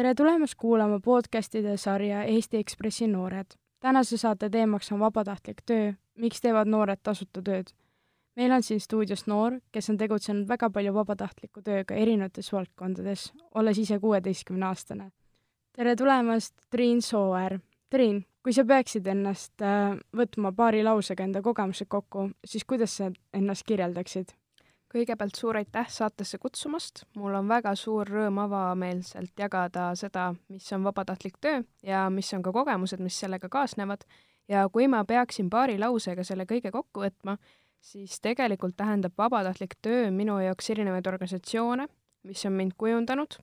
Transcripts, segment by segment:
tere tulemast kuulama podcastide sarja Eesti Ekspressi noored. tänase saate teemaks on vabatahtlik töö, miks teevad noored tasuta tööd. meil on siin stuudios noor, kes on tegutsenud väga palju vabatahtliku tööga erinevates valdkondades, olles ise kuueteistkümneaastane. tere tulemast, Triin Sooäär. Triin, kui sa peaksid ennast äh, võtma paari lausega enda kogemused kokku, siis kuidas sa ennast kirjeldaksid? Kõigepealt suur aitäh saatesse kutsumast, mul on väga suur rõõm avameelselt jagada seda, mis on vabatahtlik töö ja mis on ka kogemused, mis sellega kaasnevad, ja kui ma peaksin paari lausega selle kõige kokku võtma, siis tegelikult tähendab vabatahtlik töö minu jaoks erinevaid organisatsioone, mis on mind kujundanud,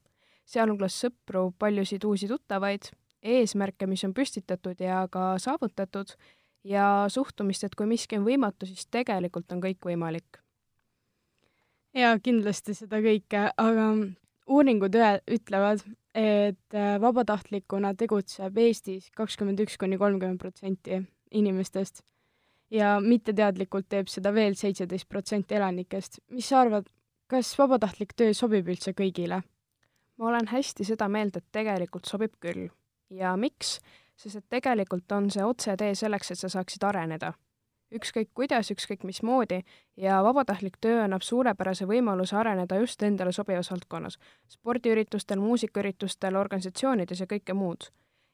sealhulgas sõpru, paljusid uusi tuttavaid, eesmärke, mis on püstitatud ja ka saavutatud, ja suhtumist, et kui miski on võimatu, siis tegelikult on kõik võimalik jaa, kindlasti seda kõike, aga uuringud ühe, ütlevad, et äh, vabatahtlikuna tegutseb Eestis kakskümmend üks kuni kolmkümmend protsenti inimestest ja mitteteadlikult teeb seda veel seitseteist protsenti elanikest. mis sa arvad, kas vabatahtlik töö sobib üldse kõigile? ma olen hästi seda meelt, et tegelikult sobib küll. ja miks? sest et tegelikult on see otsetee selleks, et sa saaksid areneda ükskõik kuidas, ükskõik mismoodi ja vabatahtlik töö annab suurepärase võimaluse areneda just endale sobivas valdkonnas, spordiüritustel, muusikaüritustel, organisatsioonides ja kõike muud.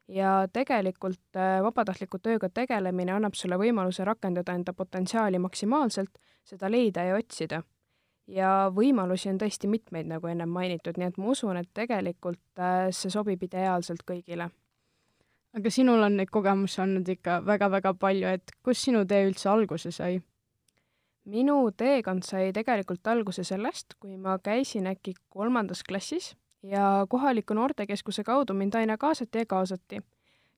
ja tegelikult äh, vabatahtliku tööga tegelemine annab sulle võimaluse rakendada enda potentsiaali maksimaalselt, seda leida ja otsida. ja võimalusi on tõesti mitmeid, nagu ennem mainitud, nii et ma usun, et tegelikult äh, see sobib ideaalselt kõigile aga sinul on neid kogemusi olnud ikka väga-väga palju, et kust sinu tee üldse alguse sai? minu teekond sai tegelikult alguse sellest, kui ma käisin äkki kolmandas klassis ja kohaliku noortekeskuse kaudu mind aina kaasati ja kaasati.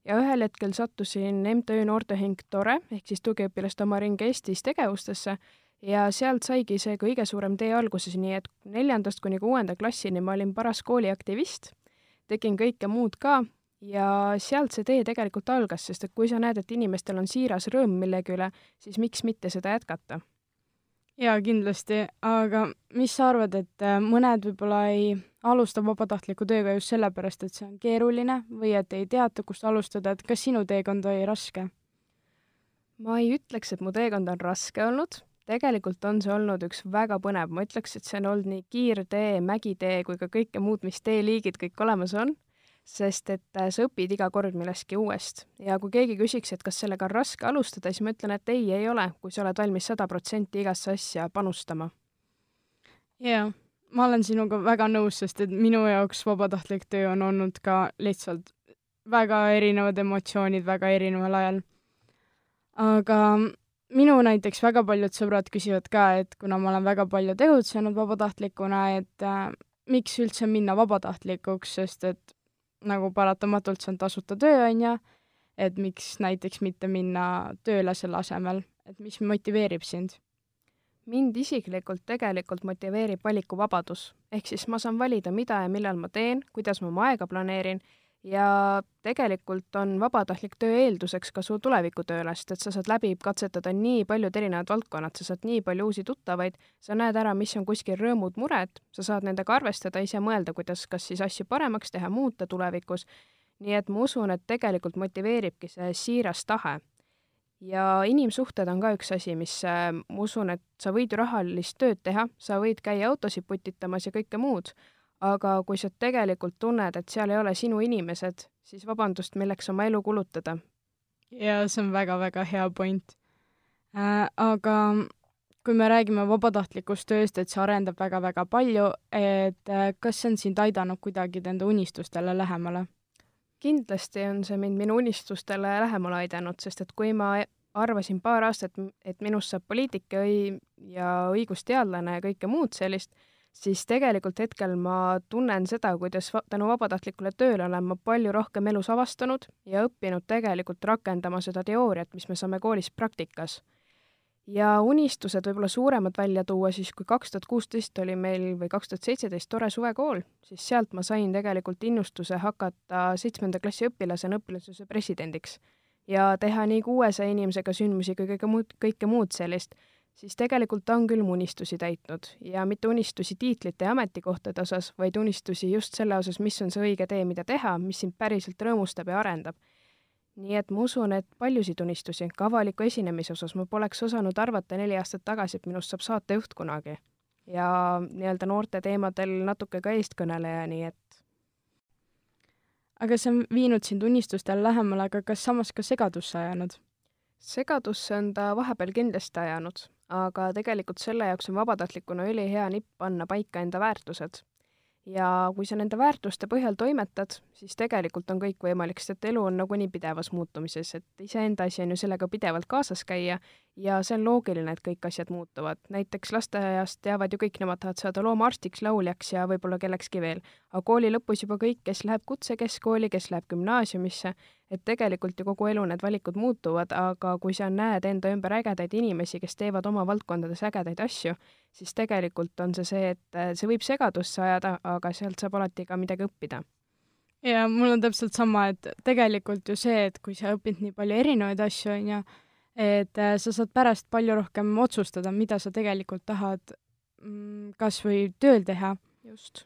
ja ühel hetkel sattusin MTÜ Noorteühing Tore ehk siis tugiõpilaste oma ring Eestis tegevustesse ja sealt saigi see kõige suurem tee alguses, nii et neljandast kuni kuuenda klassini ma olin paras kooliaktivist, tegin kõike muud ka ja sealt see tee tegelikult algas, sest et kui sa näed, et inimestel on siiras rõõm millegi üle, siis miks mitte seda jätkata? jaa, kindlasti, aga mis sa arvad, et äh, mõned võib-olla ei alusta vabatahtliku tööga just sellepärast, et see on keeruline või et ei teata, kust alustada, et kas sinu teekond oli raske? ma ei ütleks, et mu teekond on raske olnud, tegelikult on see olnud üks väga põnev, ma ütleks, et see on olnud nii kiirtee, mägitee kui ka kõike muud, mis teeliigid kõik olemas on sest et äh, sa õpid iga kord millestki uuest ja kui keegi küsiks, et kas sellega on raske alustada, siis ma ütlen, et ei, ei ole, kui sa oled valmis sada protsenti igasse asja panustama. jaa, ma olen sinuga väga nõus, sest et minu jaoks vabatahtlik töö on olnud ka lihtsalt väga erinevad emotsioonid väga erineval ajal. aga minu näiteks väga paljud sõbrad küsivad ka, et kuna ma olen väga palju tegutsenud vabatahtlikuna, et äh, miks üldse minna vabatahtlikuks, sest et nagu paratamatult see on tasuta töö, on ju, et miks näiteks mitte minna tööle selle asemel, et mis motiveerib sind? mind isiklikult tegelikult motiveerib valikuvabadus, ehk siis ma saan valida, mida ja millal ma teen, kuidas ma oma aega planeerin ja tegelikult on vabatahtlik töö eelduseks ka su tulevikutööle, sest et sa saad läbi katsetada nii paljud erinevad valdkonnad, sa saad nii palju uusi tuttavaid, sa näed ära, mis on kuskil rõõmud-mured, sa saad nendega arvestada, ise mõelda, kuidas kas siis asju paremaks teha, muuta tulevikus. nii et ma usun, et tegelikult motiveeribki see siiras tahe. ja inimsuhted on ka üks asi, mis äh, ma usun, et sa võid ju rahalist tööd teha, sa võid käia autosid putitamas ja kõike muud aga kui sa tegelikult tunned, et seal ei ole sinu inimesed, siis vabandust, milleks oma elu kulutada? jaa, see on väga-väga hea point äh,. aga kui me räägime vabatahtlikust tööst, et see arendab väga-väga palju, et äh, kas see on sind aidanud kuidagi enda unistustele lähemale? kindlasti on see mind minu unistustele lähemale aidanud, sest et kui ma arvasin paar aastat, et minust saab poliitik ja õigusteadlane ja kõike muud sellist, siis tegelikult hetkel ma tunnen seda, kuidas tänu vabatahtlikule tööle olen ma palju rohkem elus avastanud ja õppinud tegelikult rakendama seda teooriat, mis me saame koolis praktikas. ja unistused võib-olla suuremad välja tuua, siis kui kaks tuhat kuusteist oli meil või kaks tuhat seitseteist tore suvekool, siis sealt ma sain tegelikult innustuse hakata seitsmenda klassi õpilasena õpilasuse presidendiks ja teha nii kuuesaja inimesega sündmusi kui kõige muud, kõike muud sellist siis tegelikult on küll mu unistusi täitnud ja mitte unistusi tiitlite ja ametikohtade osas, vaid unistusi just selle osas, mis on see õige tee, mida teha, mis sind päriselt rõõmustab ja arendab. nii et ma usun, et paljusid unistusi, ka avaliku esinemise osas, ma poleks osanud arvata neli aastat tagasi, et minust saab saatejuht kunagi. ja nii-öelda noorte teemadel natuke ka eestkõneleja, nii et aga see on viinud sind unistustele lähemale, aga kas samas ka segadusse ajanud? segadusse on ta vahepeal kindlasti ajanud, aga tegelikult selle jaoks on vabatahtlikuna ülihea nipp panna paika enda väärtused. Ja kui sa nende väärtuste põhjal toimetad, siis tegelikult on kõik võimalik, sest et elu on nagunii pidevas muutumises, et iseenda asi on ju sellega pidevalt kaasas käia ja see on loogiline, et kõik asjad muutuvad. näiteks lasteaias teavad ju kõik, nemad tahavad saada loomaarstiks, lauljaks ja võib-olla kellekski veel. aga kooli lõpus juba kõik, kes läheb kutsekeskkooli, kes läheb gümnaasiumisse, et tegelikult ju kogu elu need valikud muutuvad, aga kui sa näed enda ümber ägedaid inimesi, kes teevad oma valdkondades ägedaid asju, siis tegelikult on see see, et see võib segadusse ajada, aga sealt saab alati ka midagi õppida ja mul on täpselt sama, et tegelikult ju see, et kui sa õpid nii palju erinevaid asju, on ju, et äh, sa saad pärast palju rohkem otsustada, mida sa tegelikult tahad mm, kas või tööl teha. just.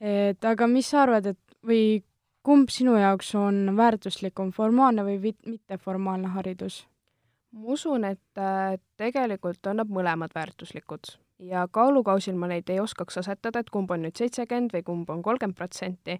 et aga mis sa arvad, et või kumb sinu jaoks on väärtuslikum, formaalne või mitteformaalne haridus? ma usun, et äh, tegelikult on nad mõlemad väärtuslikud ja kaalukausil ma neid ei oskaks asetada, et kumb on nüüd seitsekümmend või kumb on kolmkümmend protsenti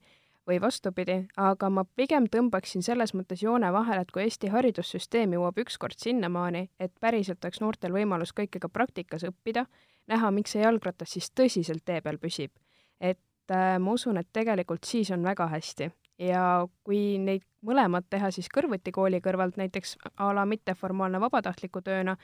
või vastupidi, aga ma pigem tõmbaksin selles mõttes joone vahele, et kui Eesti haridussüsteem jõuab ükskord sinnamaani, et päriselt oleks noortel võimalus kõike ka praktikas õppida, näha, miks see jalgratas siis tõsiselt tee peal püsib. et äh, ma usun, et tegelikult siis on väga hästi ja kui neid mõlemat teha siis kõrvuti kooli kõrvalt, näiteks a la mitteformaalne vabatahtliku tööna,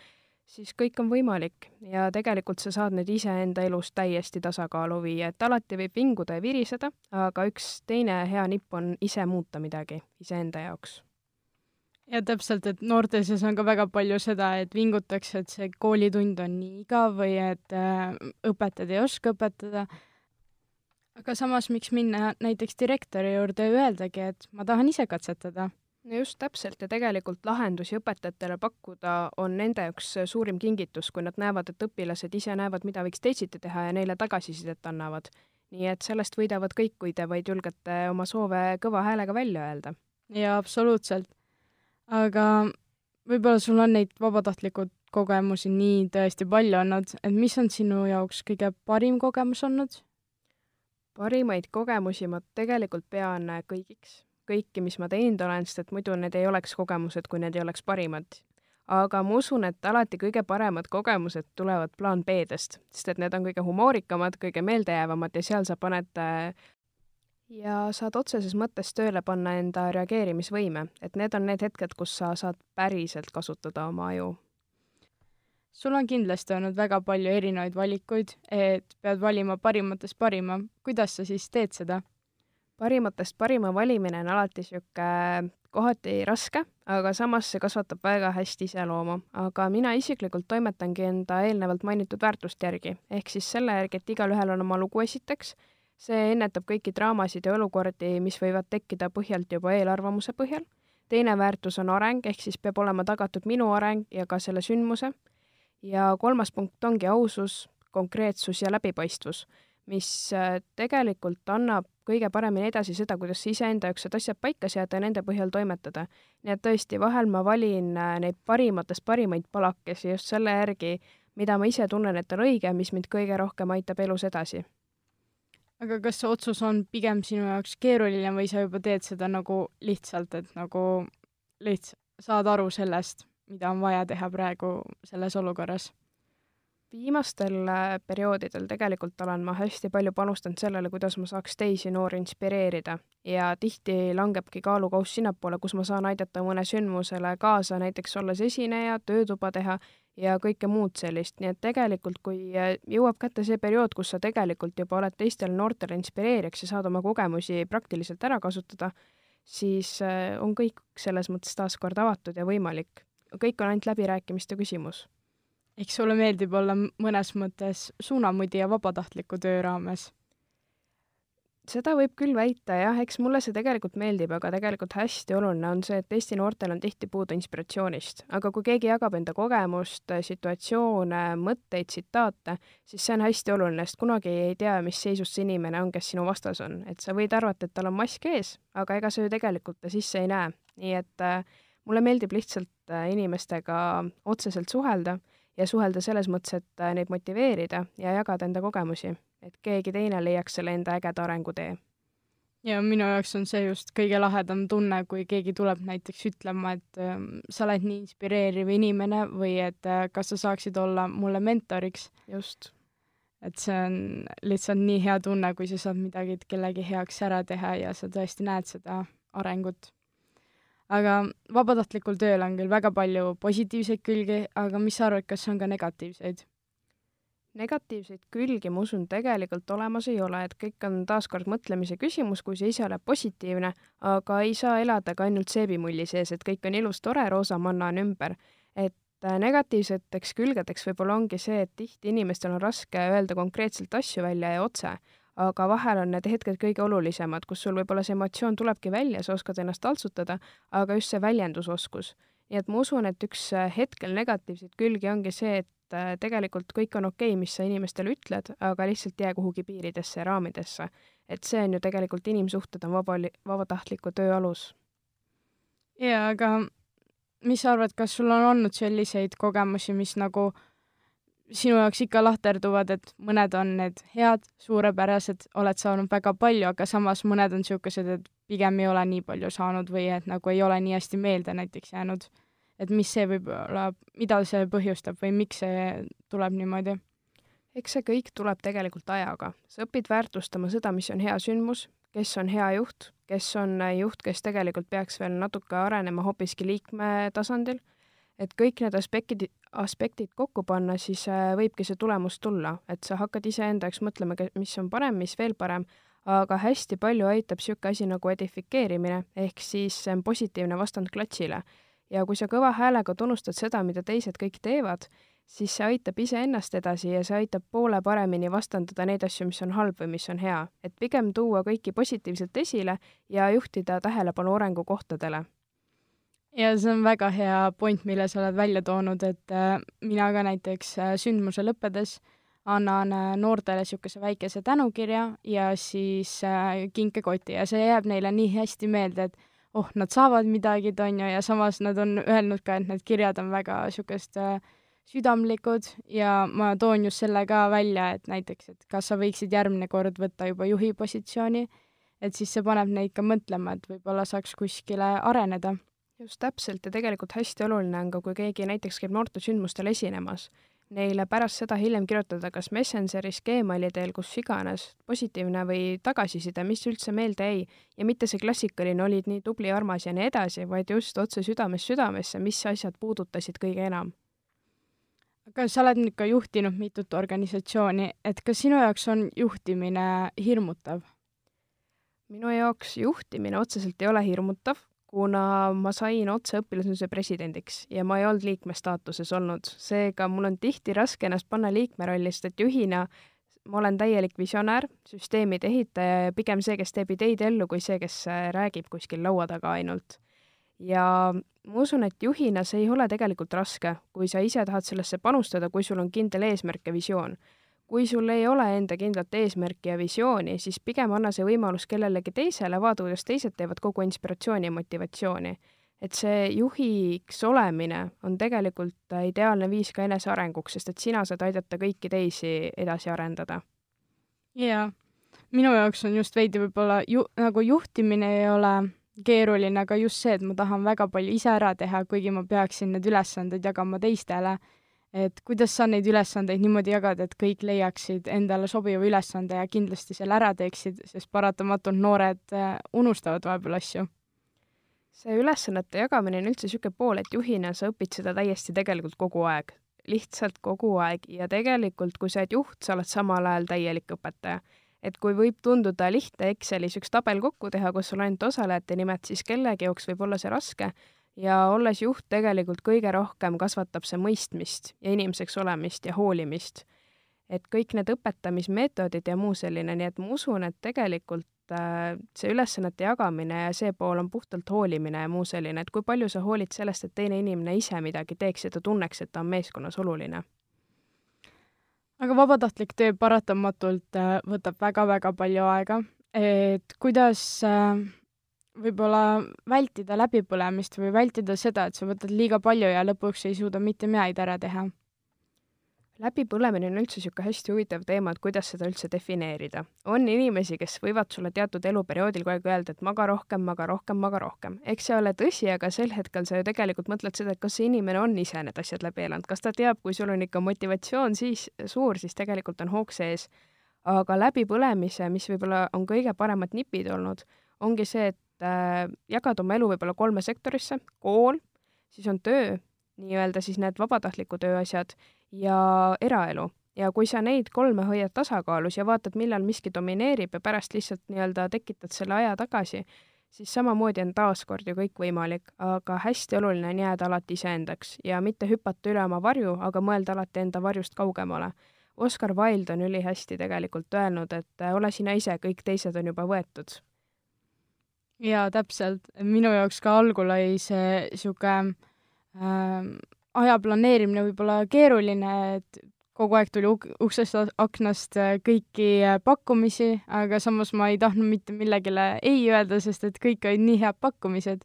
siis kõik on võimalik ja tegelikult sa saad nüüd iseenda elus täiesti tasakaalu viia, et alati võib vinguda ja viriseda, aga üks teine hea nipp on ise muuta midagi iseenda jaoks. ja täpselt, et noorte seas on ka väga palju seda, et vingutakse, et see koolitund on nii igav või et äh, õpetajad ei oska õpetada, aga samas, miks minna näiteks direktori juurde ja öeldagi, et ma tahan ise katsetada no just täpselt ja tegelikult lahendusi õpetajatele pakkuda on nende jaoks suurim kingitus, kui nad näevad, et õpilased ise näevad, mida võiks teisiti teha ja neile tagasisidet annavad. nii et sellest võidavad kõik, kui te vaid julgete oma soove kõva häälega välja öelda. jaa, absoluutselt. aga võib-olla sul on neid vabatahtlikud kogemusi nii tõesti palju olnud, et mis on sinu jaoks kõige parim kogemus olnud? parimaid kogemusi ma tegelikult pean kõigiks kõiki, mis ma teinud olen, sest et muidu need ei oleks kogemused, kui need ei oleks parimad. aga ma usun, et alati kõige paremad kogemused tulevad plaan B-dest, sest et need on kõige humoorikamad, kõige meeldejäävamad ja seal sa paned ja saad otseses mõttes tööle panna enda reageerimisvõime, et need on need hetked, kus sa saad päriselt kasutada oma aju sul on kindlasti olnud väga palju erinevaid valikuid, et pead valima parimatest parima. kuidas sa siis teed seda? Parimatest parima valimine on alati niisugune kohati raske, aga samas see kasvatab väga hästi iseloomu. aga mina isiklikult toimetangi enda eelnevalt mainitud väärtuste järgi, ehk siis selle järgi, et igalühel on oma lugu esiteks, see ennetab kõiki draamasid ja olukordi, mis võivad tekkida põhjalt juba eelarvamuse põhjal, teine väärtus on areng, ehk siis peab olema tagatud minu areng ja ka selle sündmuse, ja kolmas punkt ongi ausus, konkreetsus ja läbipaistvus mis äh, tegelikult annab kõige paremini edasi seda, kuidas iseenda jaoks need asjad paika seada ja nende põhjal toimetada. nii et tõesti, vahel ma valin äh, neid parimatest parimaid palakesi just selle järgi, mida ma ise tunnen, et on õige, mis mind kõige rohkem aitab elus edasi. aga kas see otsus on pigem sinu jaoks keeruline või sa juba teed seda nagu lihtsalt, et nagu lihtsalt saad aru sellest, mida on vaja teha praegu selles olukorras? Viimastel äh, perioodidel tegelikult olen ma hästi palju panustanud sellele, kuidas ma saaks teisi noori inspireerida. Ja tihti langebki kaalukauss sinnapoole, kus ma saan aidata mõne sündmusele kaasa, näiteks olles esineja, töötuba teha ja kõike muud sellist, nii et tegelikult, kui äh, jõuab kätte see periood, kus sa tegelikult juba oled teistele noortele inspireerijaks ja saad oma kogemusi praktiliselt ära kasutada, siis äh, on kõik selles mõttes taaskord avatud ja võimalik. kõik on ainult läbirääkimiste küsimus eks sulle meeldib olla mõnes mõttes suunamudija vabatahtliku töö raames? seda võib küll väita jah, eks mulle see tegelikult meeldib, aga tegelikult hästi oluline on see, et Eesti noortel on tihti puudu inspiratsioonist. aga kui keegi jagab enda kogemust, situatsioone, mõtteid, tsitaate, siis see on hästi oluline, sest kunagi ei tea, mis seisus see inimene on, kes sinu vastas on. et sa võid arvata, et tal on mask ees, aga ega sa ju tegelikult ta sisse ei näe. nii et äh, mulle meeldib lihtsalt äh, inimestega otseselt suhelda ja suhelda selles mõttes, et äh, neid motiveerida ja jagada enda kogemusi et keegi teine leiaks selle enda ägeda arengutee. ja minu jaoks on see just kõige lahedam tunne, kui keegi tuleb näiteks ütlema, et äh, sa oled nii inspireeriv inimene või et äh, kas sa saaksid olla mulle mentoriks. just. et see on lihtsalt nii hea tunne, kui sa saad midagi kellegi heaks ära teha ja sa tõesti näed seda arengut aga vabatahtlikul tööl on küll väga palju positiivseid külgi, aga mis sa arvad, kas on ka negatiivseid? negatiivseid külgi, ma usun, tegelikult olemas ei ole, et kõik on taaskord mõtlemise küsimus, kui see ise oleb positiivne, aga ei saa elada ka ainult seebimulli sees, et kõik on ilus, tore, roosa manna on ümber. et äh, negatiivseteks külgedeks võib-olla ongi see, et tihti inimestel on raske öelda konkreetselt asju välja ja otse, aga vahel on need hetked kõige olulisemad, kus sul võib-olla see emotsioon tulebki välja, sa oskad ennast taltsutada, aga just see väljendusoskus. nii et ma usun, et üks äh, hetkel negatiivseid külgi ongi see, et äh, tegelikult kõik on okei okay,, mis sa inimestele ütled, aga lihtsalt jää kuhugi piiridesse ja raamidesse. et see on ju tegelikult, inimsuhted on vaba, vabatahtliku töö alus. jaa, aga mis sa arvad, kas sul on olnud selliseid kogemusi, mis nagu sinu jaoks ikka lahterduvad, et mõned on need head, suurepärased, oled saanud väga palju, aga samas mõned on niisugused, et pigem ei ole nii palju saanud või et nagu ei ole nii hästi meelde näiteks jäänud et mis see võib olla, mida see põhjustab või miks see tuleb niimoodi? eks see kõik tuleb tegelikult ajaga. sa õpid väärtustama seda, mis on hea sündmus, kes on hea juht, kes on juht, kes tegelikult peaks veel natuke arenema hoopiski liikme tasandil, et kõik need aspektid, aspektid kokku panna, siis äh, võibki see tulemus tulla, et sa hakkad iseenda jaoks mõtlema, mis on parem, mis veel parem, aga hästi palju aitab niisugune asi nagu edifikeerimine, ehk siis positiivne vastand klatsile ja kui sa kõva häälega tunnustad seda, mida teised kõik teevad, siis see aitab iseennast edasi ja see aitab poole paremini vastandada neid asju, mis on halb või mis on hea. et pigem tuua kõiki positiivselt esile ja juhtida tähelepanu arengukohtadele. Ja see on väga hea point, mille sa oled välja toonud, et äh, mina ka näiteks äh, sündmuse lõppedes annan äh, noortele niisuguse väikese tänukirja ja siis kinkekoti ja see jääb neile nii hästi meelde, et oh, nad saavad midagi, on ju, ja samas nad on öelnud ka, et need kirjad on väga niisugust südamlikud ja ma toon just selle ka välja, et näiteks, et kas sa võiksid järgmine kord võtta juba juhi positsiooni, et siis see paneb neid ka mõtlema, et võib-olla saaks kuskile areneda. Just täpselt ja tegelikult hästi oluline on ka, kui keegi näiteks käib noortesündmustel esinemas neile pärast seda hiljem kirjutada kas Messengeris, Gmaili teel, kus iganes, positiivne või tagasiside, mis üldse meelde jäi. ja mitte see klassikaline olid nii tubli, armas ja nii edasi, vaid just otse südamest südamesse, mis asjad puudutasid kõige enam. aga sa oled nüüd ka juhtinud mitut organisatsiooni, et kas sinu jaoks on juhtimine hirmutav? minu jaoks juhtimine otseselt ei ole hirmutav, kuna ma sain otse õpilasündmuse presidendiks ja ma ei olnud liikme staatuses olnud, seega mul on tihti raske ennast panna liikme rolli, sest et juhina ma olen täielik visionäär, süsteemide ehitaja ja pigem see, kes teeb ideid ellu, kui see, kes äh, räägib kuskil laua taga ainult. ja ma usun, et juhina see ei ole tegelikult raske, kui sa ise tahad sellesse panustada, kui sul on kindel eesmärk ja visioon kui sul ei ole enda kindlat eesmärki ja visiooni, siis pigem anna see võimalus kellelegi teisele, vaata, kuidas teised teevad kogu inspiratsiooni ja motivatsiooni. et see juhiks olemine on tegelikult ideaalne viis ka enesearenguks, sest et sina saad aidata kõiki teisi edasi arendada. jaa, minu jaoks on just veidi võib-olla ju-, nagu juhtimine ei ole keeruline, aga just see, et ma tahan väga palju ise ära teha, kuigi ma peaksin need ülesanded jagama teistele et kuidas sa neid ülesandeid niimoodi jagad, et kõik leiaksid endale sobiva ülesande ja kindlasti selle ära teeksid, sest paratamatult noored äh, unustavad vahepeal asju? see ülesannete jagamine on üldse niisugune pool, et juhina sa õpid seda täiesti tegelikult kogu aeg, lihtsalt kogu aeg ja tegelikult, kui sa oled juht, sa oled samal ajal täielik õpetaja. et kui võib tunduda lihtne Excelis üks tabel kokku teha, kus sul ainult osalejate nimed, siis kellegi jaoks võib olla see raske ja olles juht tegelikult kõige rohkem kasvatab see mõistmist ja inimeseks olemist ja hoolimist. et kõik need õpetamismeetodid ja muu selline, nii et ma usun, et tegelikult äh, see ülesannete jagamine ja see pool on puhtalt hoolimine ja muu selline, et kui palju sa hoolid sellest, et teine inimene ise midagi teeks ja ta tunneks, et ta on meeskonnas oluline? aga vabatahtlik töö paratamatult äh, võtab väga-väga palju aega, et kuidas äh, võib-olla vältida läbipõlemist või vältida seda, et sa võtad liiga palju ja lõpuks ei suuda mitte midagi ära teha? läbipõlemine on üldse niisugune hästi huvitav teema, et kuidas seda üldse defineerida. on inimesi, kes võivad sulle teatud eluperioodil kogu aeg öelda, et maga rohkem, maga rohkem, maga rohkem. eks see ole tõsi, aga sel hetkel sa ju tegelikult mõtled seda, et kas see inimene on ise need asjad läbi elanud, kas ta teab, kui sul on ikka motivatsioon siis suur, siis tegelikult on hoog sees. aga läbipõlemise, mis võib-olla on kõige paremad nipid olnud, ongi see, et äh, jagad oma elu võib-olla kolme sektorisse, kool, siis on töö, nii-öelda siis need vabatahtliku töö asjad ja eraelu. ja kui sa neid kolme hoiad tasakaalus ja vaatad, millal miski domineerib ja pärast lihtsalt nii-öelda tekitad selle aja tagasi, siis samamoodi on taaskord ju kõik võimalik, aga hästi oluline on jääda alati iseendaks ja mitte hüpata üle oma varju, aga mõelda alati enda varjust kaugemale. Oscar Wilde on ülihästi tegelikult öelnud, et ole sina ise, kõik teised on juba võetud. Jaa, täpselt. minu jaoks ka algul oli see niisugune äh, aja planeerimine võib-olla keeruline, et kogu aeg tuli uk-, uksest, aknast äh, kõiki äh, pakkumisi, aga samas ma ei tahtnud mitte millegile ei öelda, sest et kõik olid nii head pakkumised.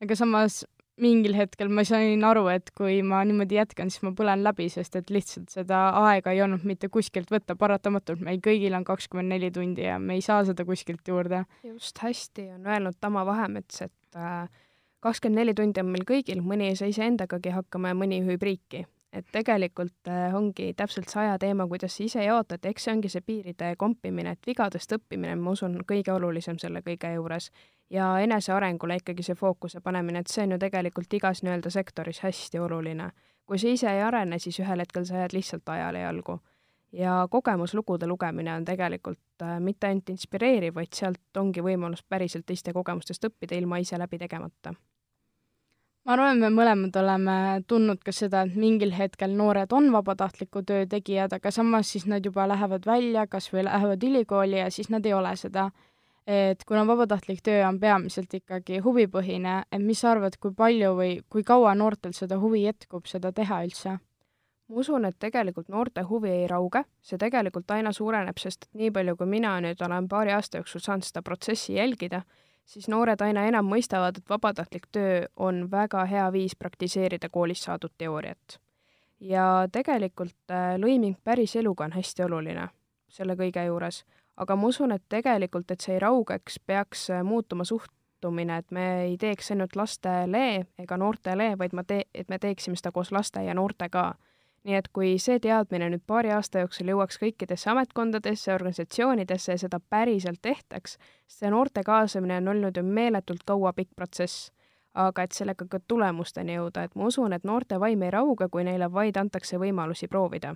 aga samas mingil hetkel ma sain aru, et kui ma niimoodi jätkan, siis ma põlen läbi, sest et lihtsalt seda aega ei olnud mitte kuskilt võtta, paratamatult meil kõigil on kakskümmend neli tundi ja me ei saa seda kuskilt juurde. just, hästi on öelnud Tama Vahemets, et äh, kakskümmend neli tundi on meil kõigil, mõni ei saa iseendagagi hakkama ja mõni juhib riiki. Et tegelikult äh, ongi täpselt see aja teema, kuidas sa ise jaotad, eks see ongi see piiride kompimine, et vigadest õppimine, ma usun, kõige olulisem selle kõige juures. ja enesearengule ikkagi see fookuse panemine, et see on ju tegelikult igas nii-öelda sektoris hästi oluline. kui sa ise ei arene, siis ühel hetkel sa jääd lihtsalt ajale jalgu ja kogemuslugude lugemine on tegelikult äh, mitte ainult inspireeriv, vaid sealt ongi võimalus päriselt teiste kogemustest õppida ilma ise läbi tegemata ma arvan, me mõlemad oleme tundnud ka seda, et mingil hetkel noored on vabatahtliku töö tegijad, aga samas siis nad juba lähevad välja, kas või lähevad ülikooli ja siis nad ei ole seda. et kuna vabatahtlik töö on peamiselt ikkagi huvipõhine, et mis sa arvad, kui palju või kui kaua noortel seda huvi jätkub, seda teha üldse? ma usun, et tegelikult noorte huvi ei rauge, see tegelikult aina suureneb, sest nii palju, kui mina nüüd olen paari aasta jooksul saanud seda protsessi jälgida, siis noored aina enam mõistavad, et vabatahtlik töö on väga hea viis praktiseerida koolis saadud teooriat. ja tegelikult äh, lõiming päris eluga on hästi oluline selle kõige juures, aga ma usun, et tegelikult, et see ei raugeks, peaks äh, muutuma suhtumine, et me ei teeks ainult lastele ega noortele, vaid ma tee-, et me teeksime seda koos laste ja noortega nii et kui see teadmine nüüd paari aasta jooksul jõuaks kõikidesse ametkondadesse, organisatsioonidesse ja seda päriselt tehtaks, see noorte kaasamine on olnud ju meeletult kaua pikk protsess, aga et sellega ka tulemusteni jõuda, et ma usun, et noorte vaim ei rauge, kui neile vaid antakse võimalusi proovida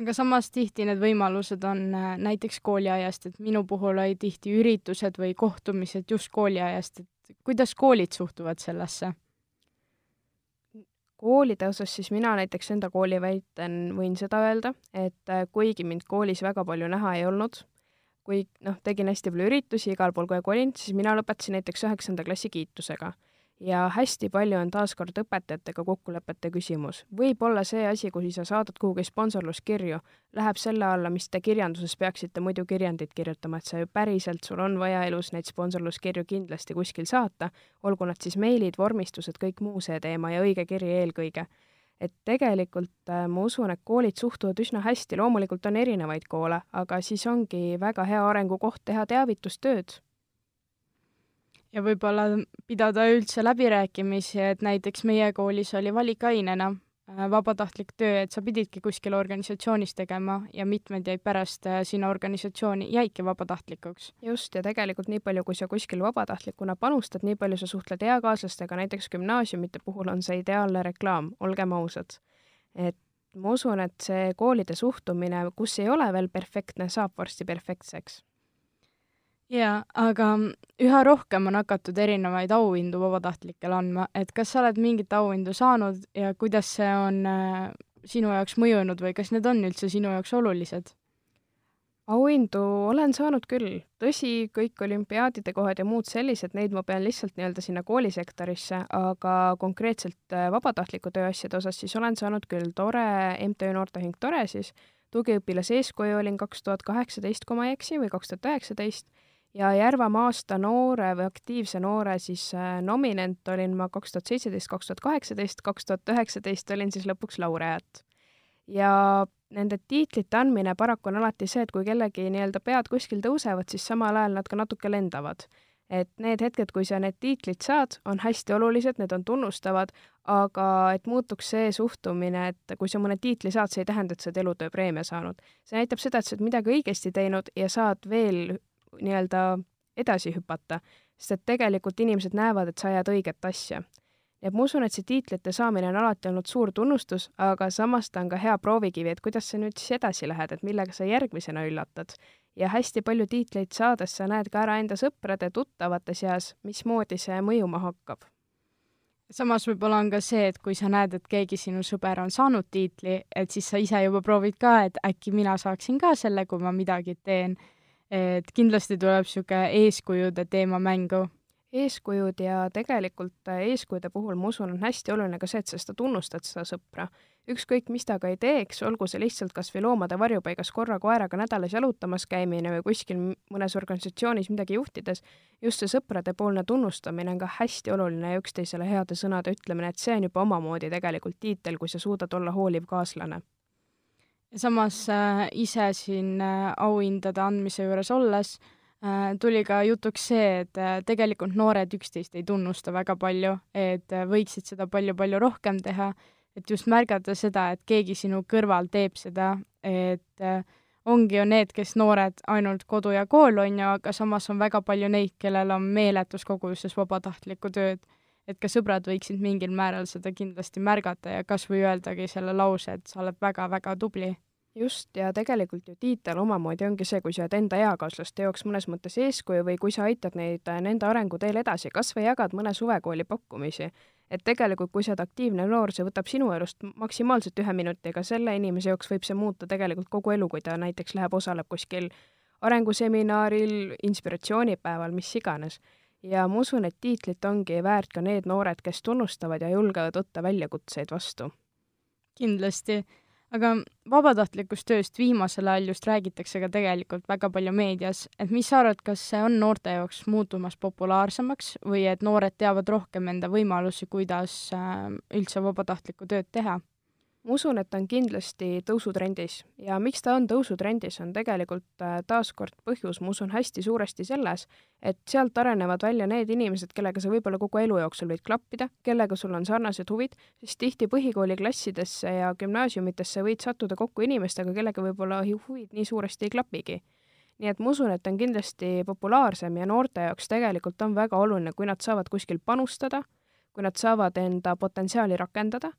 aga samas tihti need võimalused on äh, näiteks kooliajast, et minu puhul oli tihti üritused või kohtumised just kooliajast, et kuidas koolid suhtuvad sellesse? Koolide osas siis mina näiteks enda kooli väiten, võin seda öelda, et äh, kuigi mind koolis väga palju näha ei olnud, kui noh, tegin hästi palju üritusi, igal pool kogu aeg olin, siis mina lõpetasin näiteks üheksanda klassi kiitusega ja hästi palju on taaskord õpetajatega kokkulepete küsimus. võib-olla see asi, kui sa saadad kuhugi sponsorluskirju, läheb selle alla, mis te kirjanduses peaksite muidu kirjandit kirjutama, et sa ju päriselt, sul on vaja elus neid sponsorluskirju kindlasti kuskil saata, olgu nad siis meilid, vormistused, kõik muu see teema ja õige kiri eelkõige. et tegelikult äh, ma usun, et koolid suhtuvad üsna hästi, loomulikult on erinevaid koole, aga siis ongi väga hea arengukoht teha teavitustööd ja võib-olla pidada üldse läbirääkimisi, et näiteks meie koolis oli valikainena äh, vabatahtlik töö, et sa pididki kuskil organisatsioonis tegema ja mitmed jäid pärast äh, sinna organisatsiooni, jäidki vabatahtlikuks. just, ja tegelikult nii palju, kui sa kuskil vabatahtlikuna panustad, nii palju sa suhtled eakaaslastega, näiteks gümnaasiumite puhul on see ideaalne reklaam, olgem ausad. et ma usun, et see koolide suhtumine, kus ei ole veel perfektne, saab varsti perfektseks jaa, aga üha rohkem on hakatud erinevaid auhindu vabatahtlikele andma, et kas sa oled mingit auhindu saanud ja kuidas see on äh, sinu jaoks mõjunud või kas need on üldse sinu jaoks olulised? auhindu olen saanud küll, tõsi, kõik olümpiaadide kohad ja muud sellised, neid ma pean lihtsalt nii-öelda sinna koolisektorisse, aga konkreetselt äh, vabatahtliku töö asjade osas siis olen saanud küll, tore MTÜ Noorteühing Tore siis, tugiõpilase eeskuju olin kaks tuhat kaheksateist, kui ma ei eksi, või kaks tuhat üheksateist, ja Järvamaa aasta noore või aktiivse noore siis äh, nominent olin ma kaks tuhat seitseteist, kaks tuhat kaheksateist, kaks tuhat üheksateist olin siis lõpuks laureaat. ja nende tiitlite andmine paraku on alati see, et kui kellegi nii-öelda pead kuskil tõusevad, siis samal ajal nad ka natuke lendavad. et need hetked, kui sa need tiitlid saad, on hästi olulised, need on tunnustavad, aga et muutuks see suhtumine, et kui sa mõne tiitli saad, see ei tähenda, et sa oled elutööpreemia saanud. see näitab seda, et sa oled midagi õigesti teinud ja saad veel nii-öelda edasi hüpata, sest et tegelikult inimesed näevad, et sa ajad õiget asja et ma usun, et see tiitlite saamine on alati olnud suur tunnustus, aga samas ta on ka hea proovikivi, et kuidas sa nüüd siis edasi lähed, et millega sa järgmisena üllatad. ja hästi palju tiitleid saades sa näed ka ära enda sõprade-tuttavate seas, mismoodi see mõjuma hakkab. samas võib-olla on ka see, et kui sa näed, et keegi sinu sõber on saanud tiitli, et siis sa ise juba proovid ka, et äkki mina saaksin ka selle, kui ma midagi teen. Et kindlasti tuleb niisugune eeskujude teema mängu eeskujud ja tegelikult äh, eeskujude puhul ma usun, on hästi oluline ka see, et sa seda tunnustad, seda sõpra. ükskõik, mis ta ka ei teeks, olgu see lihtsalt kas või loomade varjupaigas korra koeraga nädalas jalutamas käimine või kuskil mõnes organisatsioonis midagi juhtides, just see sõpradepoolne tunnustamine on ka hästi oluline ja üksteisele heade sõnade ütlemine, et see on juba omamoodi tegelikult tiitel, kui sa suudad olla hooliv kaaslane ja samas äh, ise siin äh, auhindade andmise juures olles äh, tuli ka jutuks see, et tegelikult noored üksteist ei tunnusta väga palju, et võiksid seda palju-palju rohkem teha, et just märgata seda, et keegi sinu kõrval teeb seda, et ongi ju need, kes noored ainult kodu ja kool, on ju, aga samas on väga palju neid, kellel on meeletus koguses vabatahtlikku tööd. Et ka sõbrad võiksid mingil määral seda kindlasti märgata ja kas või öeldagi selle lause, et sa oled väga-väga tubli just, ja tegelikult ju tiitel omamoodi ongi see, kui sa oled enda eakaaslaste jaoks mõnes mõttes eeskuju või kui sa aitad neid äh, nende arenguteel edasi, kas või jagad mõne suvekooli pakkumisi. et tegelikult, kui sa oled aktiivne noor, see võtab sinu elust maksimaalselt ühe minuti, aga selle inimese jaoks võib see muuta tegelikult kogu elu, kui ta näiteks läheb, osaleb kuskil arenguseminaril, inspiratsioonipäeval, mis iganes. Ja ma usun, et tiitlit ongi väärt ka need noored, kes tunnustavad ja julgevad võtta väljakutseid vastu. kindlasti aga vabatahtlikust tööst viimasel ajal just räägitakse ka tegelikult väga palju meedias, et mis sa arvad, kas see on noorte jaoks muutumas populaarsemaks või et noored teavad rohkem enda võimalusi, kuidas äh, üldse vabatahtlikku tööd teha? Ma usun, et ta on kindlasti tõusutrendis. Ja miks ta on tõusutrendis, on tegelikult äh, taaskord põhjus, ma usun, hästi suuresti selles, et sealt arenevad välja need inimesed, kellega sa võib-olla kogu elu jooksul võid klappida, kellega sul on sarnased huvid, sest tihti põhikooliklassidesse ja gümnaasiumitesse võid sattuda kokku inimestega, kellega võib-olla huvid nii suuresti ei klapigi nii et ma usun, et on kindlasti populaarsem ja noorte jaoks tegelikult on väga oluline, kui nad saavad kuskil panustada, kui nad saavad enda potentsiaali rakendada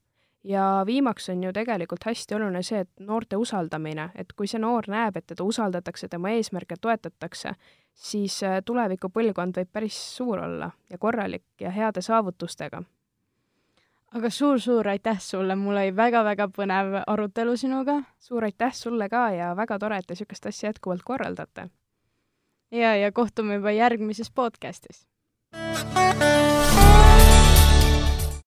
ja viimaks on ju tegelikult hästi oluline see, et noorte usaldamine, et kui see noor näeb, et teda usaldatakse, tema eesmärke toetatakse, siis äh, tuleviku põlvkond võib päris suur olla ja korralik ja heade saavutustega. aga suur-suur aitäh sulle, mul oli väga-väga põnev arutelu sinuga. suur aitäh sulle ka ja väga tore, et te niisugust asja jätkuvalt korraldate. ja, ja kohtume juba järgmises podcastis.